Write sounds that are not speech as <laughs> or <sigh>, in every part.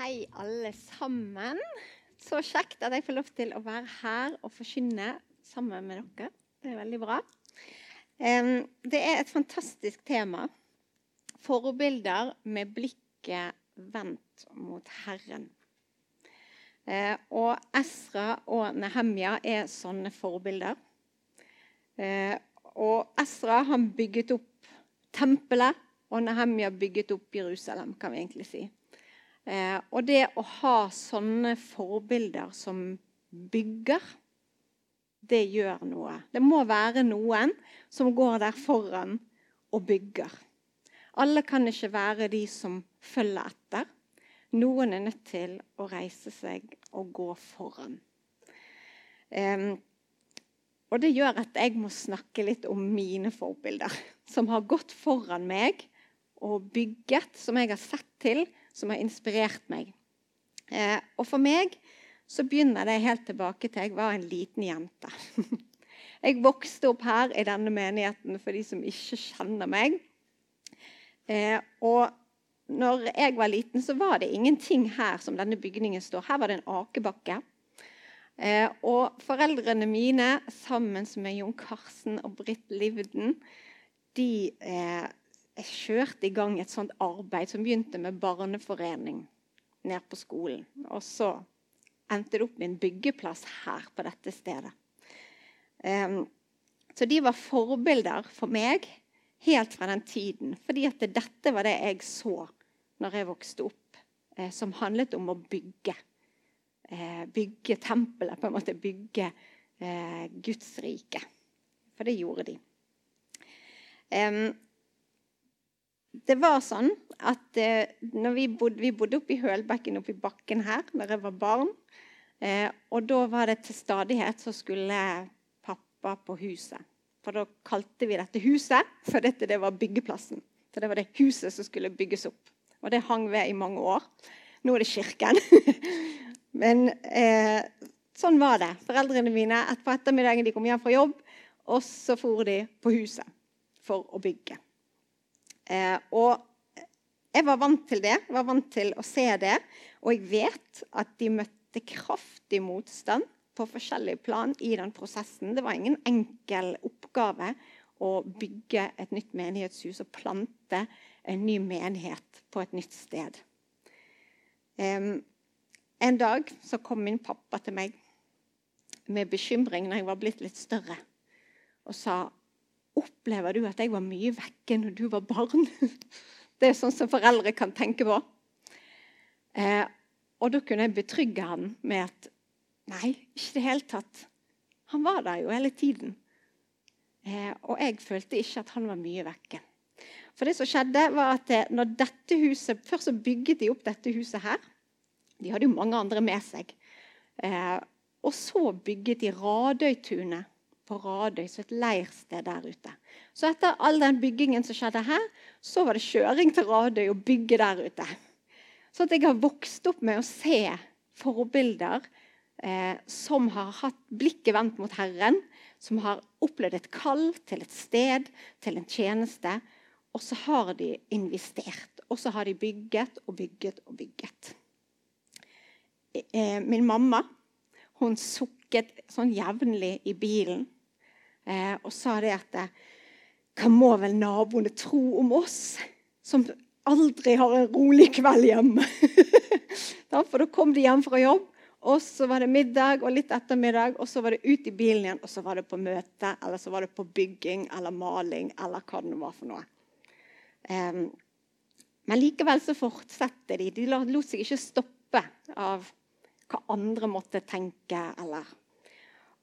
Hei, alle sammen. Så kjekt at jeg får lov til å være her og forkynne sammen med dere. Det er veldig bra. Det er et fantastisk tema. Forbilder med blikket vendt mot Herren. Eh, og Esra og Nehemja er sånne forbilder. Eh, og Esra han bygget opp tempelet, og Nehemja bygget opp Jerusalem, kan vi egentlig si. Eh, og det å ha sånne forbilder som bygger, det gjør noe. Det må være noen som går der foran og bygger. Alle kan ikke være de som følger etter. Noen er nødt til å reise seg og gå foran. Um, og det gjør at jeg må snakke litt om mine forbilder, som har gått foran meg og bygget, som jeg har sett til, som har inspirert meg. Eh, og for meg så begynner det helt tilbake til jeg var en liten jente. <laughs> jeg vokste opp her i denne menigheten for de som ikke kjenner meg. Eh, og når jeg var liten, så var det ingenting her som denne bygningen står. Her var det en akebakke. Eh, og foreldrene mine, sammen med Jon Karsten og Britt Livden, de eh, jeg kjørte i gang et sånt arbeid som begynte med barneforening ned på skolen. Og så endte det opp med en byggeplass her på dette stedet. Um, så de var forbilder for meg helt fra den tiden. Fordi at dette var det jeg så når jeg vokste opp, eh, som handlet om å bygge. Eh, bygge tempelet, på en måte. Bygge eh, Guds rike. For det gjorde de. Um, det var sånn at eh, når vi bodde, vi bodde oppe i Hølbekken oppe i bakken her når jeg var barn. Eh, og da var det til stadighet så skulle pappa på huset. For da kalte vi dette huset, for dette det var byggeplassen. For det var det huset som skulle bygges opp. Og det hang ved i mange år. Nå er det kirken. <laughs> Men eh, sånn var det. Foreldrene mine et på ettermiddagen de kom hjem fra jobb, og så for de på huset for å bygge. Eh, og jeg var vant til det, var vant til å se det. Og jeg vet at de møtte kraftig motstand på forskjellige plan i den prosessen. Det var ingen enkel oppgave å bygge et nytt menighetshus og plante en ny menighet på et nytt sted. Um, en dag så kom min pappa til meg med bekymring når jeg var blitt litt større, og sa Opplever du at jeg var mye vekke når du var barn? <laughs> Det er sånn som foreldre kan tenke på. Eh, og da kunne jeg betrygge han med at nei, ikke i det hele tatt. Han var der jo hele tiden. Eh, og jeg følte ikke at han var mye vekke. For det som skjedde var at eh, når dette huset, Først så bygget de opp dette huset her. De hadde jo mange andre med seg. Eh, og så bygget de Radøytunet på Radøy, så et leirsted der ute. Så etter all den byggingen som skjedde her, så var det kjøring til Radøy og bygge der ute. Så jeg har vokst opp med å se forbilder eh, som har hatt blikket vendt mot Herren, som har opplevd et kall til et sted, til en tjeneste. Og så har de investert. Og så har de bygget og bygget og bygget. Eh, min mamma hun sukket sånn jevnlig i bilen eh, og sa det at eh, Hva må vel naboene tro om oss, som aldri har en rolig kveld hjemme? <laughs> For da kom de hjem fra jobb, og så var det middag og litt ettermiddag, og så var det ut i bilen igjen, og så var det på møte, eller så var det på bygging eller maling, eller hva det var for noe. Um, men likevel så fortsetter de. De lot seg ikke stoppe av hva andre måtte tenke eller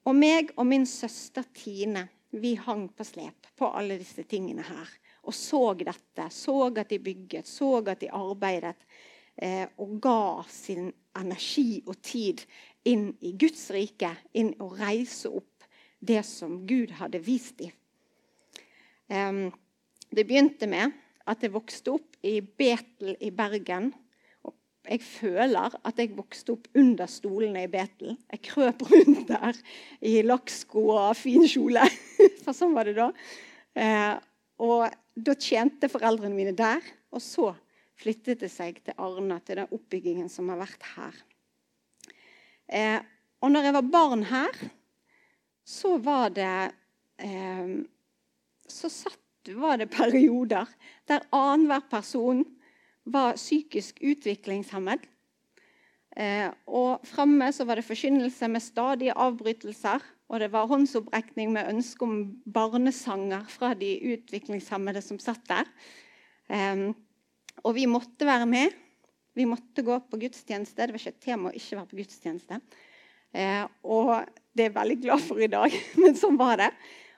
og meg og min søster Tine vi hang på slep på alle disse tingene her. Og så dette. Så at de bygget, så at de arbeidet. Eh, og ga sin energi og tid inn i Guds rike. Inn å reise opp det som Gud hadde vist dem. Eh, det begynte med at jeg vokste opp i Betel i Bergen jeg føler at jeg vokste opp under stolene i Betel. Jeg krøp rundt der i lakksko og fin kjole. <laughs> For sånn var det da. Eh, og da tjente foreldrene mine der. Og så flyttet det seg til Arna, til den oppbyggingen som har vært her. Eh, og når jeg var barn her, så var det eh, Så satt, var det perioder der annenhver person var psykisk utviklingshemmet. Eh, og framme var det forkynnelse med stadige avbrytelser. Og det var håndsopprekning med ønske om barnesanger fra de utviklingshemmede som satt der. Eh, og vi måtte være med. Vi måtte gå på gudstjeneste. Det var ikke et tema å ikke være på gudstjeneste. Eh, og det er jeg veldig glad for i dag, <laughs> men sånn var det.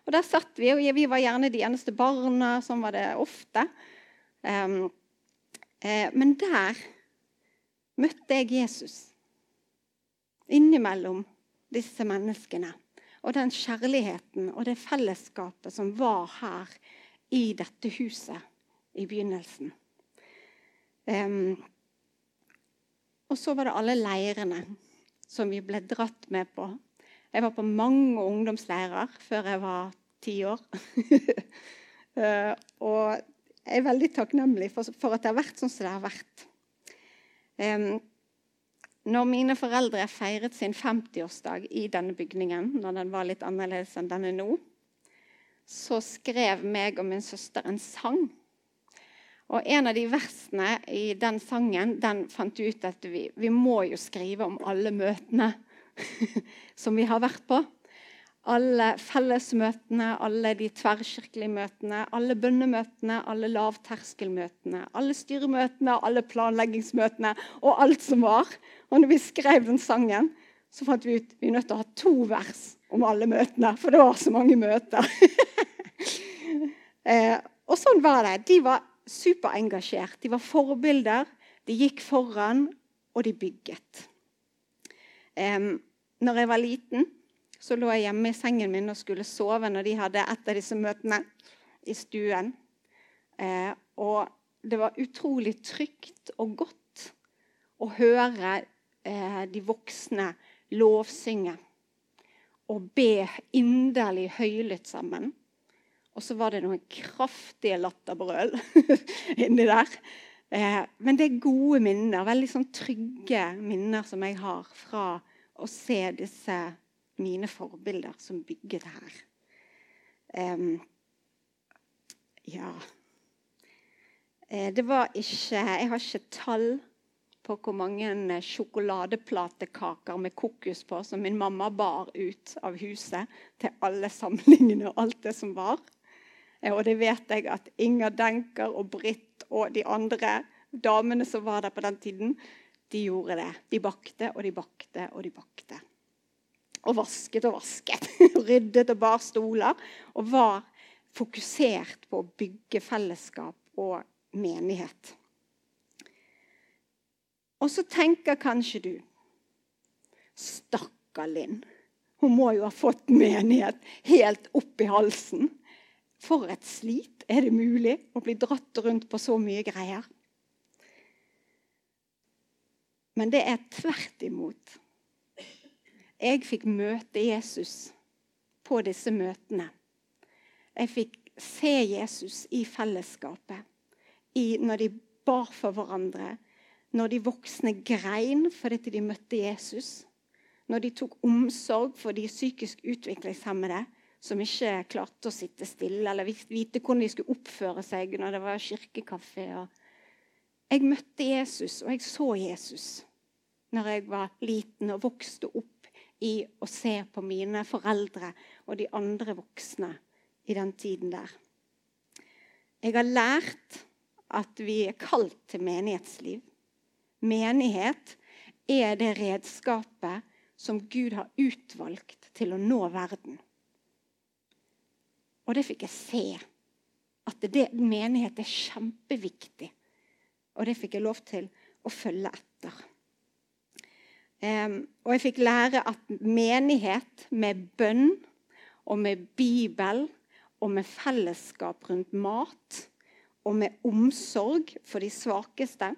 Og der satt vi, og vi var gjerne de eneste barna. Sånn var det ofte. Um, men der møtte jeg Jesus innimellom disse menneskene. Og den kjærligheten og det fellesskapet som var her i dette huset i begynnelsen. Og så var det alle leirene som vi ble dratt med på. Jeg var på mange ungdomsleirer før jeg var ti år. uh, <laughs> og jeg er veldig takknemlig for, for, at det har vært sånn som det har vært. Um, når mine foreldre feiret sin 50-årsdag i denne bygningen, når den var litt annerledes enn den er nå, så skrev meg og min søster en sang og En av de versene i den sangen den fant ut at vi, vi må jo skrive om alle møtene <laughs> som vi har vært på. Alle fellesmøtene, alle de tverrkirkelige møtene, alle bønnemøtene, alle lavterskelmøtene, alle styremøtene, alle planleggingsmøtene og alt som var. Og når vi skrev den sangen, så fant vi ut vi er nødt til å ha to vers om alle møtene, for det var så mange møter. <laughs> eh, og sånn var det. De var superengasjert. De var forbilder, de gikk foran, og de bygget. Eh, når jeg var liten, så lå jeg hjemme i sengen min og skulle sove når de hadde et av disse møtene i stuen. Eh, og det var utrolig trygt og godt å høre eh, de voksne lovsynge og be inderlig høylytt sammen. Og så var det noen kraftige latterbrøl <laughs> inni der. Eh, men det er gode minner, veldig sånn trygge minner som jeg har fra å se disse mine forbilder som bygget her. Um, ja eh, Det var ikke Jeg har ikke tall på hvor mange sjokoladeplatekaker med kokos på som min mamma bar ut av huset til alle samlingene og alt det som var. Eh, og det vet jeg at Inger Denker og Britt og de andre damene som var der på den tiden, de gjorde det. De bakte og de bakte og de bakte. Og vasket og vasket. <laughs> Ryddet og bar stoler. Og var fokusert på å bygge fellesskap og menighet. Og så tenker kanskje du Stakkar Linn. Hun må jo ha fått menighet helt opp i halsen. For et slit! Er det mulig å bli dratt rundt på så mye greier? Men det er tvert imot. Jeg fikk møte Jesus på disse møtene. Jeg fikk se Jesus i fellesskapet, i når de bar for hverandre, når de voksne grein fordi de møtte Jesus, når de tok omsorg for de psykisk utviklingshemmede, som ikke klarte å sitte stille eller vite hvordan de skulle oppføre seg når det var kirkekaffe. Jeg møtte Jesus, og jeg så Jesus når jeg var liten og vokste opp i å se på mine foreldre og de andre voksne i den tiden der. Jeg har lært at vi er kalt til menighetsliv. Menighet er det redskapet som Gud har utvalgt til å nå verden. Og det fikk jeg se. At det, menighet er kjempeviktig. Og det fikk jeg lov til å følge etter. Og jeg fikk lære at menighet med bønn og med Bibel og med fellesskap rundt mat og med omsorg for de svakeste,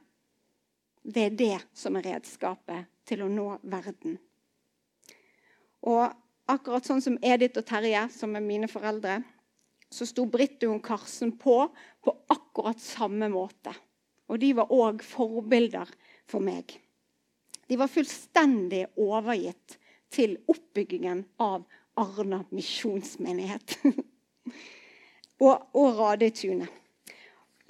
det er det som er redskapet til å nå verden. Og akkurat sånn som Edith og Terje, som er mine foreldre, så sto Britt og Karsten på på akkurat samme måte. Og de var òg forbilder for meg. De var fullstendig overgitt til oppbyggingen av Arna misjonsmenighet. <laughs> og, og Radetunet.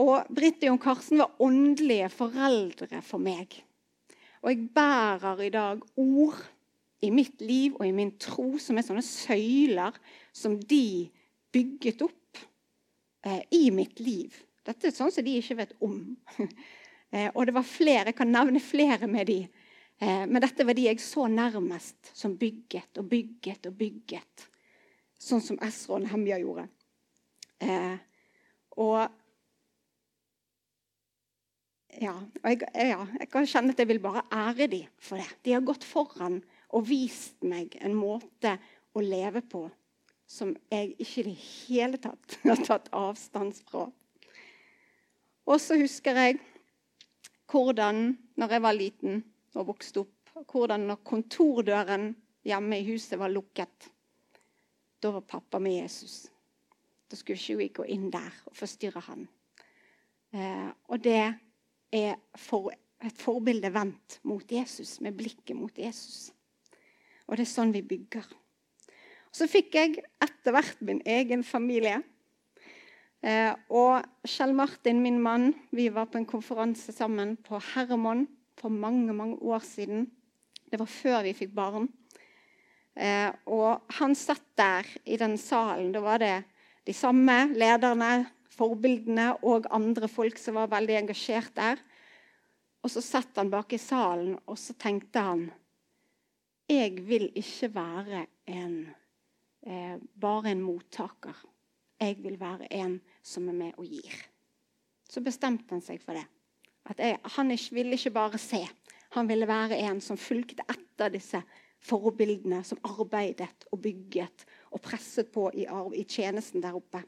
Og Britt og Jon Karsten var åndelige foreldre for meg. Og jeg bærer i dag ord i mitt liv og i min tro som er sånne søyler som de bygget opp eh, i mitt liv. Dette er sånn som de ikke vet om. <laughs> eh, og det var flere, Jeg kan nevne flere med de. Eh, men dette var de jeg så nærmest, som bygget og bygget og bygget. Sånn som Esra og Nehemja gjorde. Eh, og ja, jeg, ja, jeg kan kjenne at jeg vil bare ære dem for det. De har gått foran og vist meg en måte å leve på som jeg ikke i det hele tatt <laughs> har tatt avstand fra. Og så husker jeg hvordan, når jeg var liten og vokste opp, hvordan når kontordøren hjemme i huset var lukket, da var pappa med Jesus. Da skulle ikke vi gå inn der og forstyrre han. Eh, og det er for, et forbilde vendt mot Jesus, med blikket mot Jesus. Og det er sånn vi bygger. Så fikk jeg etter hvert min egen familie. Eh, og Kjell Martin, min mann, vi var på en konferanse sammen på Hermon for mange mange år siden. Det var før vi fikk barn. Eh, og han satt der i den salen. Da var det de samme lederne, forbildene og andre folk som var veldig engasjert der. Og så satt han bak i salen, og så tenkte han Jeg vil ikke være en, eh, bare en mottaker. Jeg vil være en som er med og gir. Så bestemte han seg for det. At jeg, han ikke, ville ikke bare se. Han ville være en som fulgte etter disse forbildene som arbeidet og bygget og presset på i, arv, i tjenesten der oppe.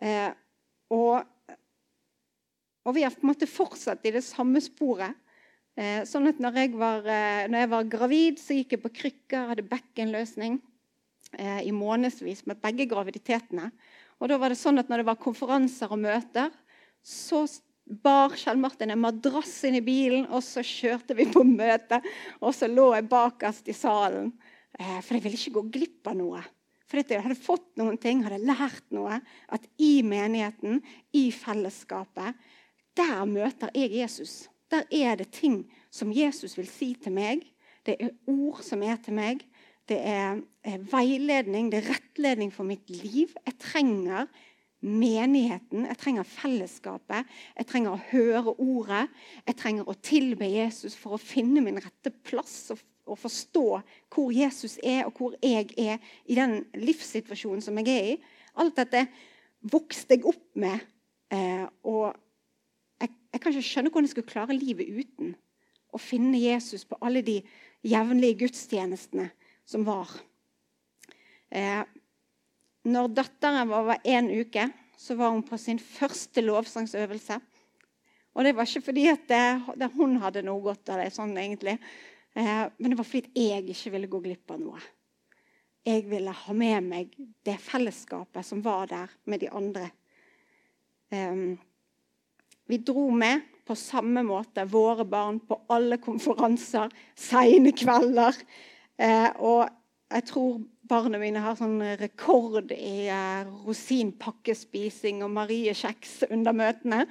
Eh, og, og, vi har på en måte fortsatt i det samme sporet. Eh, sånn at når jeg, var, eh, når jeg, var, gravid, så gikk jeg på krykker, hadde bekkenløsning eh, i månedsvis med begge graviditetene. Og da var det sånn at Når det var konferanser og møter, så bar Kjell Martin en madrass inn i bilen, og så kjørte vi på møte. Og så lå jeg bakerst i salen, eh, for jeg ville ikke gå glipp av noe. For jeg hadde fått noen ting, hadde lært noe. At i menigheten, i fellesskapet, der møter jeg Jesus. Der er det ting som Jesus vil si til meg. Det er ord som er til meg. Det er veiledning, det er rettledning for mitt liv. Jeg trenger menigheten, jeg trenger fellesskapet, jeg trenger å høre ordet. Jeg trenger å tilbe Jesus for å finne min rette plass og, og forstå hvor Jesus er, og hvor jeg er i den livssituasjonen som jeg er i. Alt dette vokste jeg opp med. Eh, og jeg, jeg, kan ikke skjønne hvordan jeg skulle klare livet uten å finne Jesus på alle de jevnlige gudstjenestene som var. Eh, når datteren var én uke, så var hun på sin første lovsangsøvelse. Og det var ikke fordi at hun hadde noe godt av det, sånn egentlig. Eh, men det var fordi jeg ikke ville gå glipp av noe. Jeg ville ha med meg det fellesskapet som var der med de andre. Eh, vi dro med på samme måte våre barn på alle konferanser, seine kvelder. Eh, og jeg tror barna mine har sånn rekord i uh, rosinpakkespising og Marie-kjeks under møtene.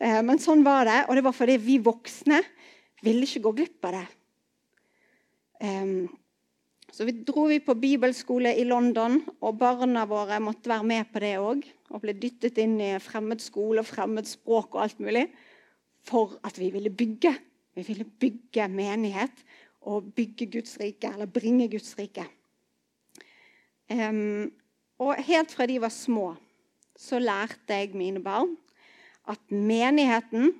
Uh, men sånn var det, og det var fordi vi voksne ville ikke gå glipp av det. Så vi dro vi på bibelskole i London, og barna våre måtte være med på det òg. Og ble dyttet inn i fremmed skole og fremmed språk og alt mulig. For at vi ville bygge. Vi ville bygge menighet og bygge Guds rike, eller bringe Guds rike. Um, og helt fra de var små, så lærte jeg mine barn at menigheten,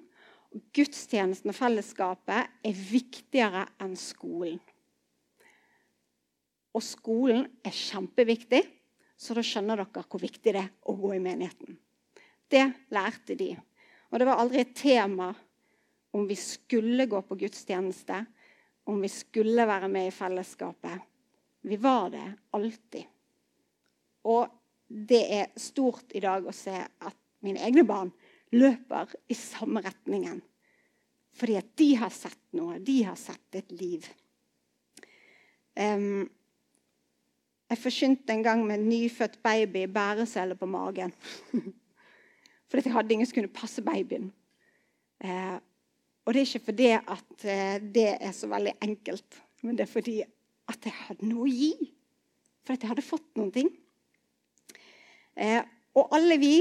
gudstjenesten og fellesskapet er viktigere enn skolen. Og skolen er kjempeviktig, så da skjønner dere hvor viktig det er å gå i menigheten. Det lærte de. Og det var aldri et tema om vi skulle gå på gudstjeneste, om vi skulle være med i fellesskapet. Vi var det alltid. Og det er stort i dag å se at mine egne barn løper i samme retningen. Fordi at de har sett noe. De har sett et liv. Um, jeg forkynte en gang med en nyfødt baby i bæresele på magen. <laughs> fordi jeg hadde ingen som kunne passe babyen. Uh, og det er ikke fordi at uh, det er så veldig enkelt, men det er fordi at jeg hadde noe å gi. Fordi jeg hadde fått noen ting. Eh, og alle vi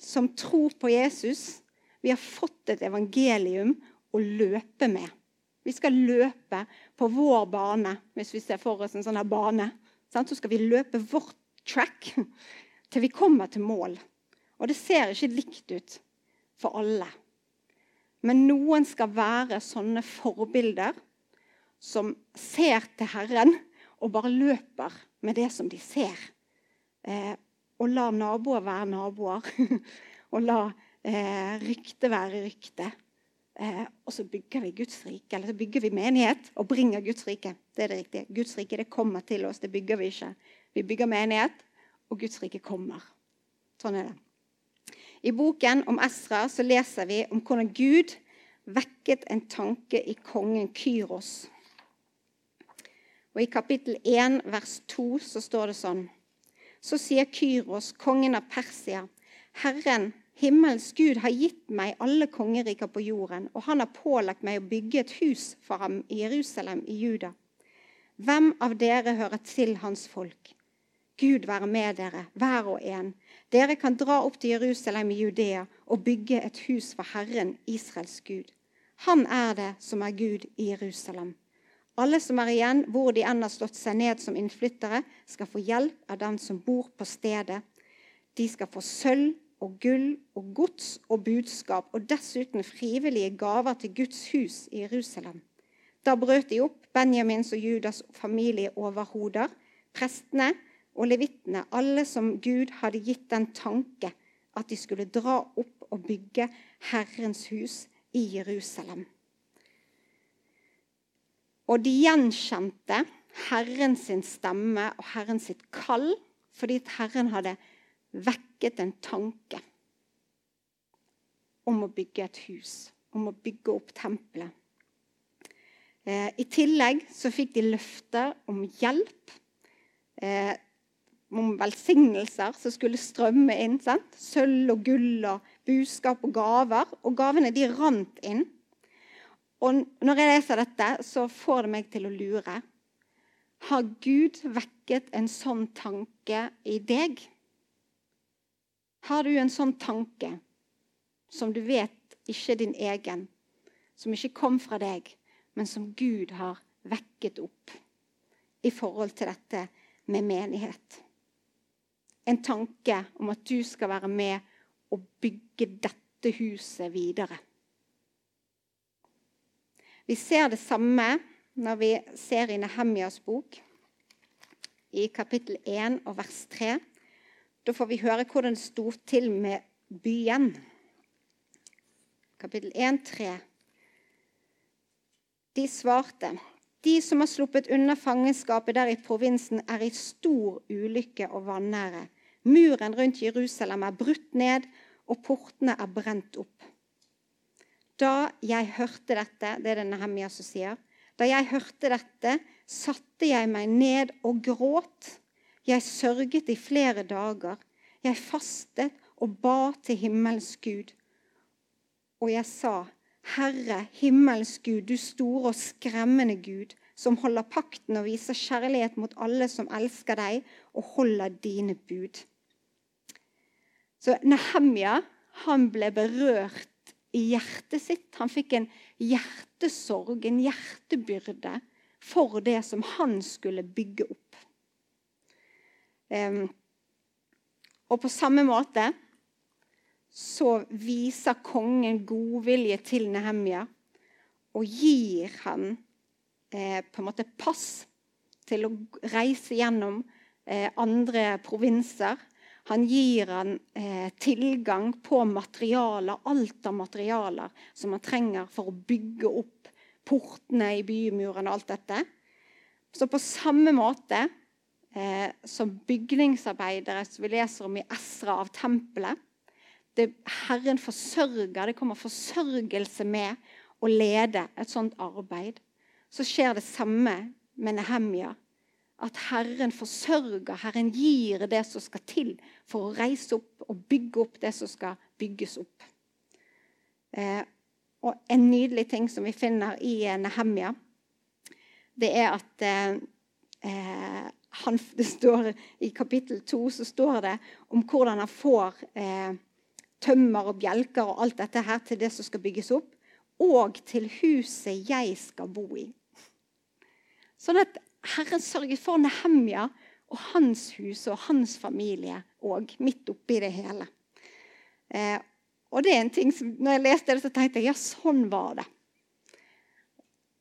som tror på Jesus, vi har fått et evangelium å løpe med. Vi skal løpe på vår bane, hvis vi ser for oss en sånn her bane. Så skal vi løpe vårt track til vi kommer til mål. Og det ser ikke likt ut for alle. Men noen skal være sånne forbilder som ser til Herren og bare løper med det som de ser. Og la naboer være naboer. <laughs> og la eh, rykte være rykte. Eh, og så bygger vi Guds rike, eller så bygger vi menighet og bringer Guds rike. Det er det riktige. Guds rike det kommer til oss, det bygger vi ikke. Vi bygger menighet, og Guds rike kommer. Sånn er det. I boken om Esra så leser vi om hvordan Gud vekket en tanke i kongen Kyros. Og I kapittel 1 vers 2 så står det sånn Så sier Kyros, kongen av Persia, Herren, himmelens Gud, har gitt meg alle kongeriker på jorden, og han har pålagt meg å bygge et hus for ham i Jerusalem i Juda. Hvem av dere hører til hans folk? Gud være med dere, hver og en. Dere kan dra opp til Jerusalem i Judea og bygge et hus for Herren, Israels Gud. Han er det som er Gud i Jerusalem. Alle som er igjen, hvor de enn har slått seg ned som innflyttere, skal få hjelp av den som bor på stedet. De skal få sølv og gull og gods og budskap, og dessuten frivillige gaver til Guds hus i Jerusalem. Da brøt de opp Benjamins og Judas familieoverhoder, prestene og levittene, alle som Gud hadde gitt den tanke at de skulle dra opp og bygge Herrens hus i Jerusalem. Og de gjenkjente Herren sin stemme og Herren sitt kall fordi Herren hadde vekket en tanke om å bygge et hus, om å bygge opp tempelet. Eh, I tillegg så fikk de løfter om hjelp. Eh, om velsignelser som skulle strømme inn. Sant? Sølv og gull og buskap og gaver. Og gavene de rant inn. Og når jeg leser dette, så får det meg til å lure. Har Gud vekket en sånn tanke i deg? Har du en sånn tanke som du vet ikke er din egen, som ikke kom fra deg, men som Gud har vekket opp i forhold til dette med menighet? en tanke om at du skal være med og bygge dette huset videre. Vi ser det samme når vi ser i Nehemjas bok, i kapittel 1 og vers 3. Da får vi høre hvordan det sto til med byen. Kapittel 1, 3. De svarte de som har sluppet unna fangenskapet der i provinsen, er i stor ulykke og vanære. Muren rundt Jerusalem er brutt ned, og portene er brent opp. Da jeg hørte dette, det er det Nehemia som sier, da jeg hørte dette, satte jeg meg ned og gråt. Jeg sørget i flere dager. Jeg fastet og ba til himmelens Gud. Og jeg sa, Herre, himmelens Gud, du store og skremmende Gud, som holder pakten og viser kjærlighet mot alle som elsker deg og holder dine bud. Så Nehemja han ble berørt i hjertet sitt. Han fikk en hjertesorg, en hjertebyrde, for det som han skulle bygge opp. Um, og på samme måte så viser kongen godvilje til Nehemja og gir han eh, på en måte pass til å reise gjennom eh, andre provinser han gir han eh, tilgang på materialer, alt av materialer som han trenger for å bygge opp portene i bymuren og alt dette. Så på samme måte eh, som bygningsarbeidere som vi leser om i Esra av tempelet, det, Herren forsørger. Det kommer forsørgelse med å lede et sånt arbeid. Så skjer det samme med Nehemja. At Herren forsørger, Herren gir det som skal til for å reise opp og bygge opp det som skal bygges opp. Eh, og en nydelig ting som vi finner i Nehemja, det er at eh, eh han, <laughs> det står I kapittel to så står det om hvordan han får eh, tømmer og bjelker og alt dette her til det som skal bygges opp, og til huset jeg skal bo i. Sånn at Herren sørget for Nehemja og hans hus og hans familie òg, midt oppi det hele. Eh, og det er en ting som, når jeg leste det, så tenkte jeg ja, sånn var det.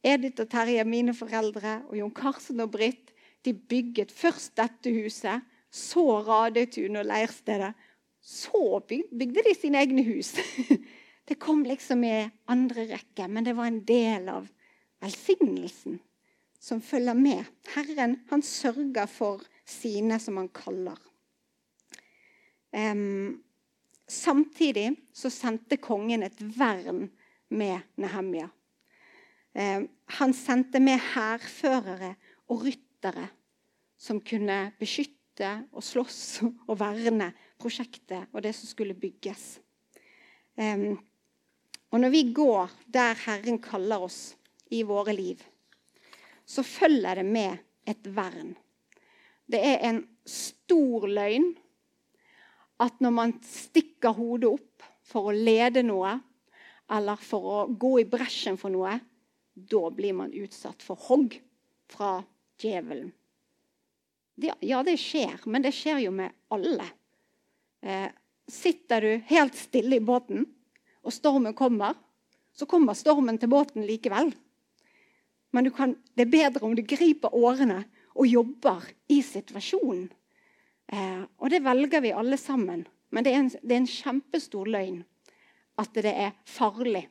Edith og Terje, mine foreldre, og Jon Karsten og Britt, de bygget først dette huset, så Radøytun og leirstedet. Så bygde de sine egne hus. <laughs> Det kom liksom i andre rekke, men det var en del av velsignelsen som følger med. Herren han sørger for sine som han kaller. Um, samtidig så sendte kongen et vern med Nehemja. Um, han sendte med hærførere og ryttere som kunne beskytte og slåss og verne prosjektet og det som skulle bygges. Um, og når vi går der Herren kaller oss i våre liv, så følger det med et vern. Det er en stor løgn at når man stikker hodet opp for å lede noe, eller for å gå i bresjen for noe, da blir man utsatt for hogg fra djevelen. Ja, det skjer, men det skjer jo med alle. Eh, sitter du helt stille i båten, og stormen kommer, så kommer stormen til båten likevel. Men kan, det er bedre om du griper årene og jobber i situasjonen. Eh, og det velger vi alle sammen. Men det er en, det er en kjempestor løgn at det er farlig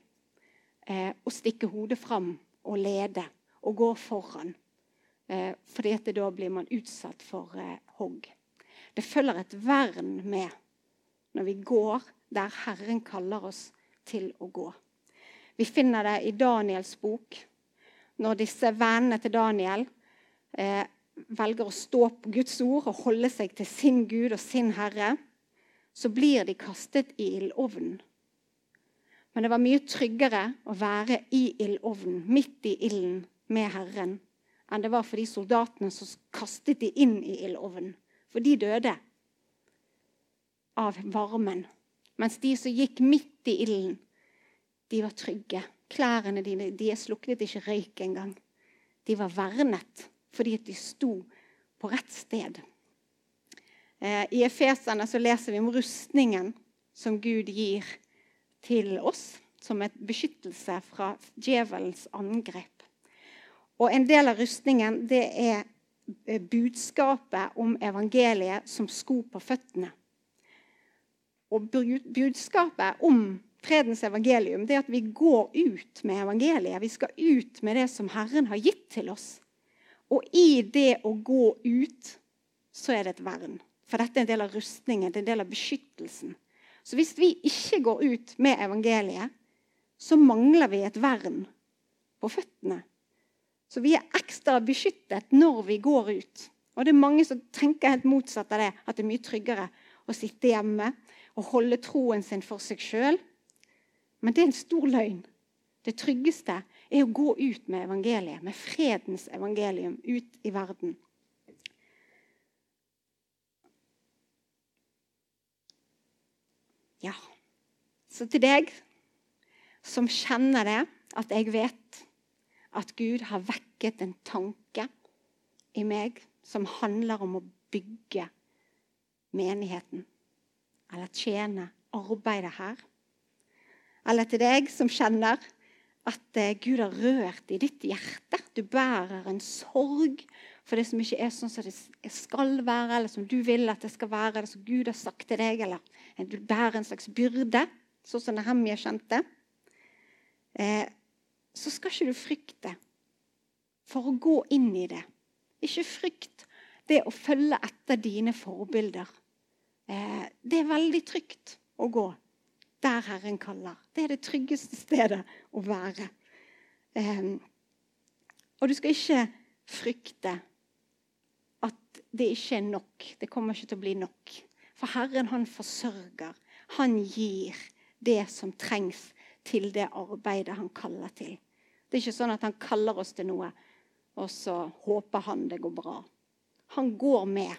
eh, å stikke hodet fram og lede og gå foran. Eh, fordi at da blir man utsatt for eh, hogg. Det følger et vern med når vi går der Herren kaller oss til å gå. Vi finner det i Daniels bok når disse vennene til Daniel eh, velger å stå på Guds ord og holde seg til sin Gud og sin Herre, så blir de kastet i ildovnen. Men det var mye tryggere å være i ildovnen, midt i ilden med Herren, enn det var for de soldatene som kastet de inn i ildovnen. For de døde av varmen. Mens de som gikk midt i ilden, de var trygge. Klærne dine de sluknet ikke røyk engang. De var vernet fordi de sto på rett sted. Eh, I Efesene så leser vi om rustningen som Gud gir til oss som et beskyttelse fra djevelens angrep. Og En del av rustningen det er eh, budskapet om evangeliet som sko på føttene. Og budskapet om fredens evangelium, det er at vi går ut med evangeliet. Vi skal ut med det som Herren har gitt til oss. Og i det å gå ut, så er det et vern. For dette er en del av rustningen, det er en del av beskyttelsen. Så hvis vi ikke går ut med evangeliet, så mangler vi et vern på føttene. Så vi er ekstra beskyttet når vi går ut. Og det er mange som tenker helt motsatt av det, at det er mye tryggere å sitte hjemme og holde troen sin for seg sjøl men det er en stor løgn. Det tryggeste er å gå ut med evangeliet, med fredens evangelium, ut i verden. Ja, så til deg som kjenner det, at jeg vet at Gud har vekket en tanke i meg som handler om å bygge menigheten. Eller tjene, arbeide her. Eller til deg som kjenner at eh, Gud har rørt i ditt hjerte. Du bærer en sorg for det som ikke er sånn som det skal være, eller som du vil at det skal være, eller som Gud har sagt til deg. Eller du bærer en slags byrde, sånn som Nehemja kjente. Eh, så skal ikke du frykte for å gå inn i det. Ikke frykt det å følge etter dine forbilder. Eh, det er veldig trygt å gå der Herren kaller. Det er det tryggeste stedet å være. Um, og du skal ikke frykte at det ikke er nok. Det kommer ikke til å bli nok. For Herren, han forsørger. Han gir det som trengs til det arbeidet han kaller til. Det er ikke sånn at han kaller oss til noe, og så håper han det går bra. Han går med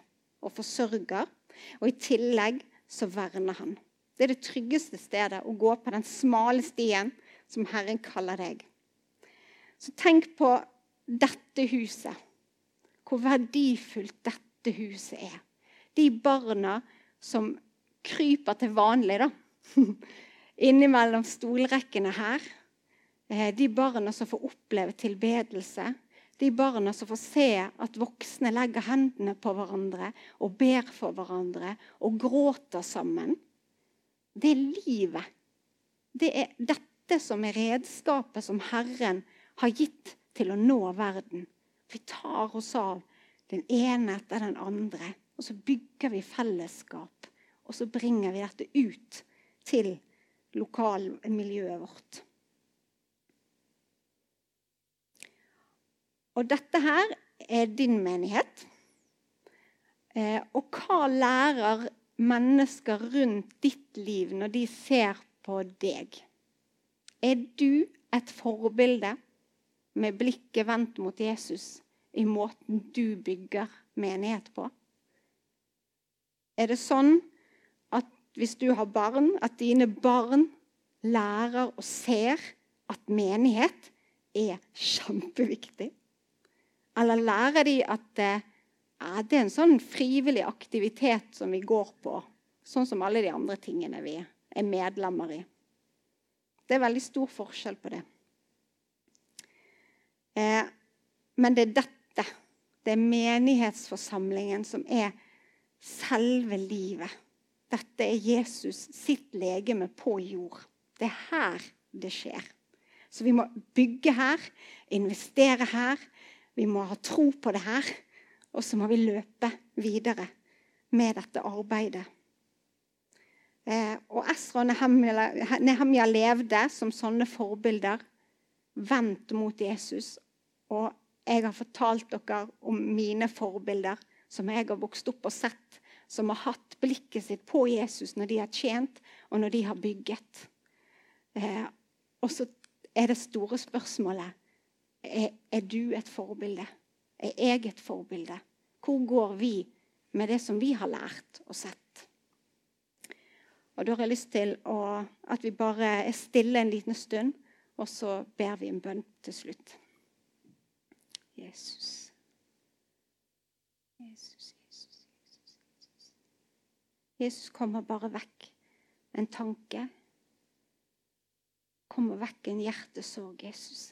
og forsørger, og i tillegg så verner han. Det er det tryggeste stedet å gå på den smale stien som Herren kaller deg. Så tenk på dette huset. Hvor verdifullt dette huset er. De barna som kryper til vanlig da, <laughs> innimellom stolrekkene her. Eh, de barna som får oppleve tilbedelse. De barna som får se at voksne legger hendene på hverandre og ber for hverandre og gråter sammen. Det er livet. Det er dette som er redskapet som Herren har gitt til å nå verden. Vi tar oss av den ene etter den andre, og så bygger vi fellesskap. Og så bringer vi dette ut til lokalmiljøet vårt. Og dette her er din menighet. Eh, og hva lærer mennesker rundt ditt liv når de ser på deg? Er du et forbilde med blikket vendt mot Jesus i måten du bygger menighet på? Er det sånn at hvis du har barn, at dine barn lærer og ser at menighet er kjempeviktig? Eller lærer de at eh, ja, det er en sånn frivillig aktivitet som vi går på. Sånn som alle de andre tingene vi er medlemmer i. Det er veldig stor forskjell på det. Eh, men det er dette, det er menighetsforsamlingen, som er selve livet. Dette er Jesus sitt legeme på jord. Det er her det skjer. Så vi må bygge her, investere her. Vi må ha tro på det her. Og så må vi løpe videre med dette arbeidet. Eh, og Esra og Nehemja levde som sånne forbilder, vendt mot Jesus. Og jeg har fortalt dere om mine forbilder som jeg har vokst opp og sett, som har hatt blikket sitt på Jesus når de har tjent, og når de har bygget. Eh, og så er det store spørsmålet er, er du et forbilde er eget forbilde? Hvor går vi med det som vi har lært og sett? Og Da har jeg lyst til å, at vi bare er stille en liten stund, og så ber vi en bønn til slutt. Jesus. Jesus, Jesus, Jesus. Jesus kommer bare vekk en tanke. Kommer vekk en hjertesorg, Jesus.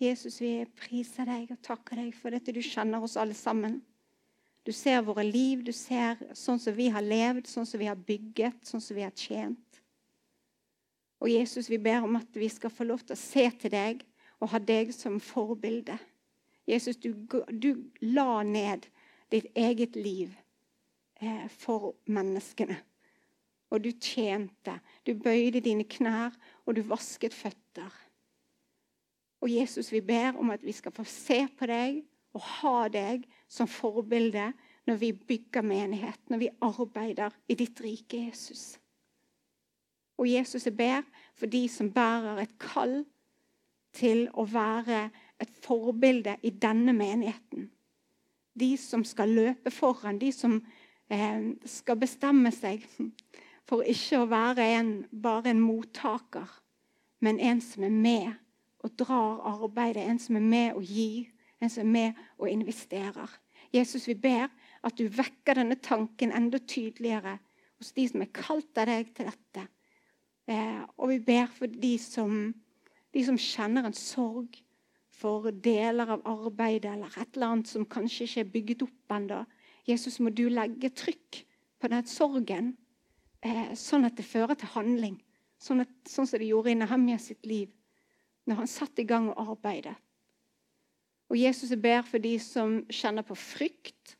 Jesus, vi priser deg og takker deg for dette du kjenner oss alle sammen. Du ser våre liv, du ser sånn som vi har levd, sånn som vi har bygget, sånn som vi har tjent. Og Jesus, vi ber om at vi skal få lov til å se til deg og ha deg som forbilde. Jesus, du, du la ned ditt eget liv eh, for menneskene. Og du tjente. Du bøyde dine knær, og du vasket føtter. Og Jesus, vi ber om at vi skal få se på deg og ha deg som forbilde når vi bygger menighet, når vi arbeider i ditt rike, Jesus. Og Jesus, jeg ber for de som bærer et kall til å være et forbilde i denne menigheten. De som skal løpe foran, de som eh, skal bestemme seg for ikke å være en, bare en mottaker, men en som er med og drar arbeidet. En som er med og gir, en som er med og investerer. Jesus, vi ber at du vekker denne tanken enda tydeligere hos de som er kalt av deg til dette. Eh, og vi ber for de som, de som kjenner en sorg for deler av arbeidet eller et eller annet som kanskje ikke er bygget opp ennå. Jesus, må du legge trykk på den sorgen, eh, sånn at det fører til handling. Sånn, at, sånn som det gjorde i Nehemja sitt liv når han satte i gang å arbeide. Og Jesus ber for de som kjenner på frykt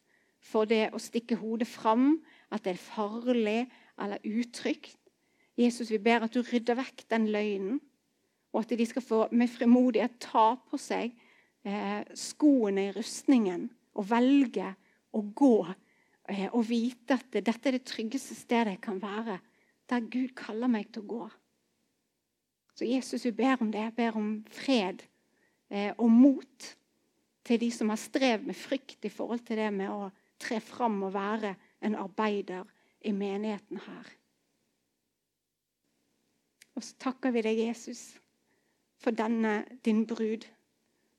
for det å stikke hodet fram, at det er farlig eller utrygt. Jesus, vi ber at du rydder vekk den løgnen, og at de skal få med frimodighet ta på seg eh, skoene i rustningen og velge å gå eh, og vite at dette er det tryggeste stedet jeg kan være, der Gud kaller meg til å gå. Så Jesus, vi ber om det. Jeg ber om fred eh, og mot til de som har strevd med frykt i forhold til det med å tre fram og være en arbeider i menigheten her. Og så takker vi deg, Jesus, for denne din brud.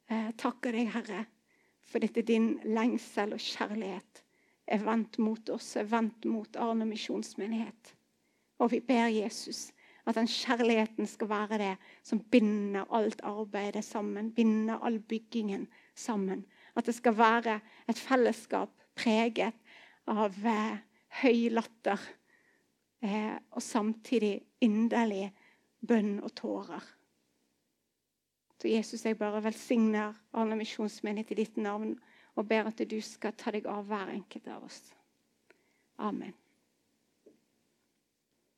Eh, takker deg, Herre, for dette din lengsel og kjærlighet er vendt mot oss, er vendt mot Arne misjonsmenighet. Og vi ber Jesus at den kjærligheten skal være det som binder alt arbeidet sammen, binder all byggingen sammen. At det skal være et fellesskap preget av eh, høy latter eh, og samtidig inderlig bønn og tårer. Så Jesus, jeg bare velsigner Arne misjonsmenighet i ditt navn og ber at du skal ta deg av hver enkelt av oss. Amen.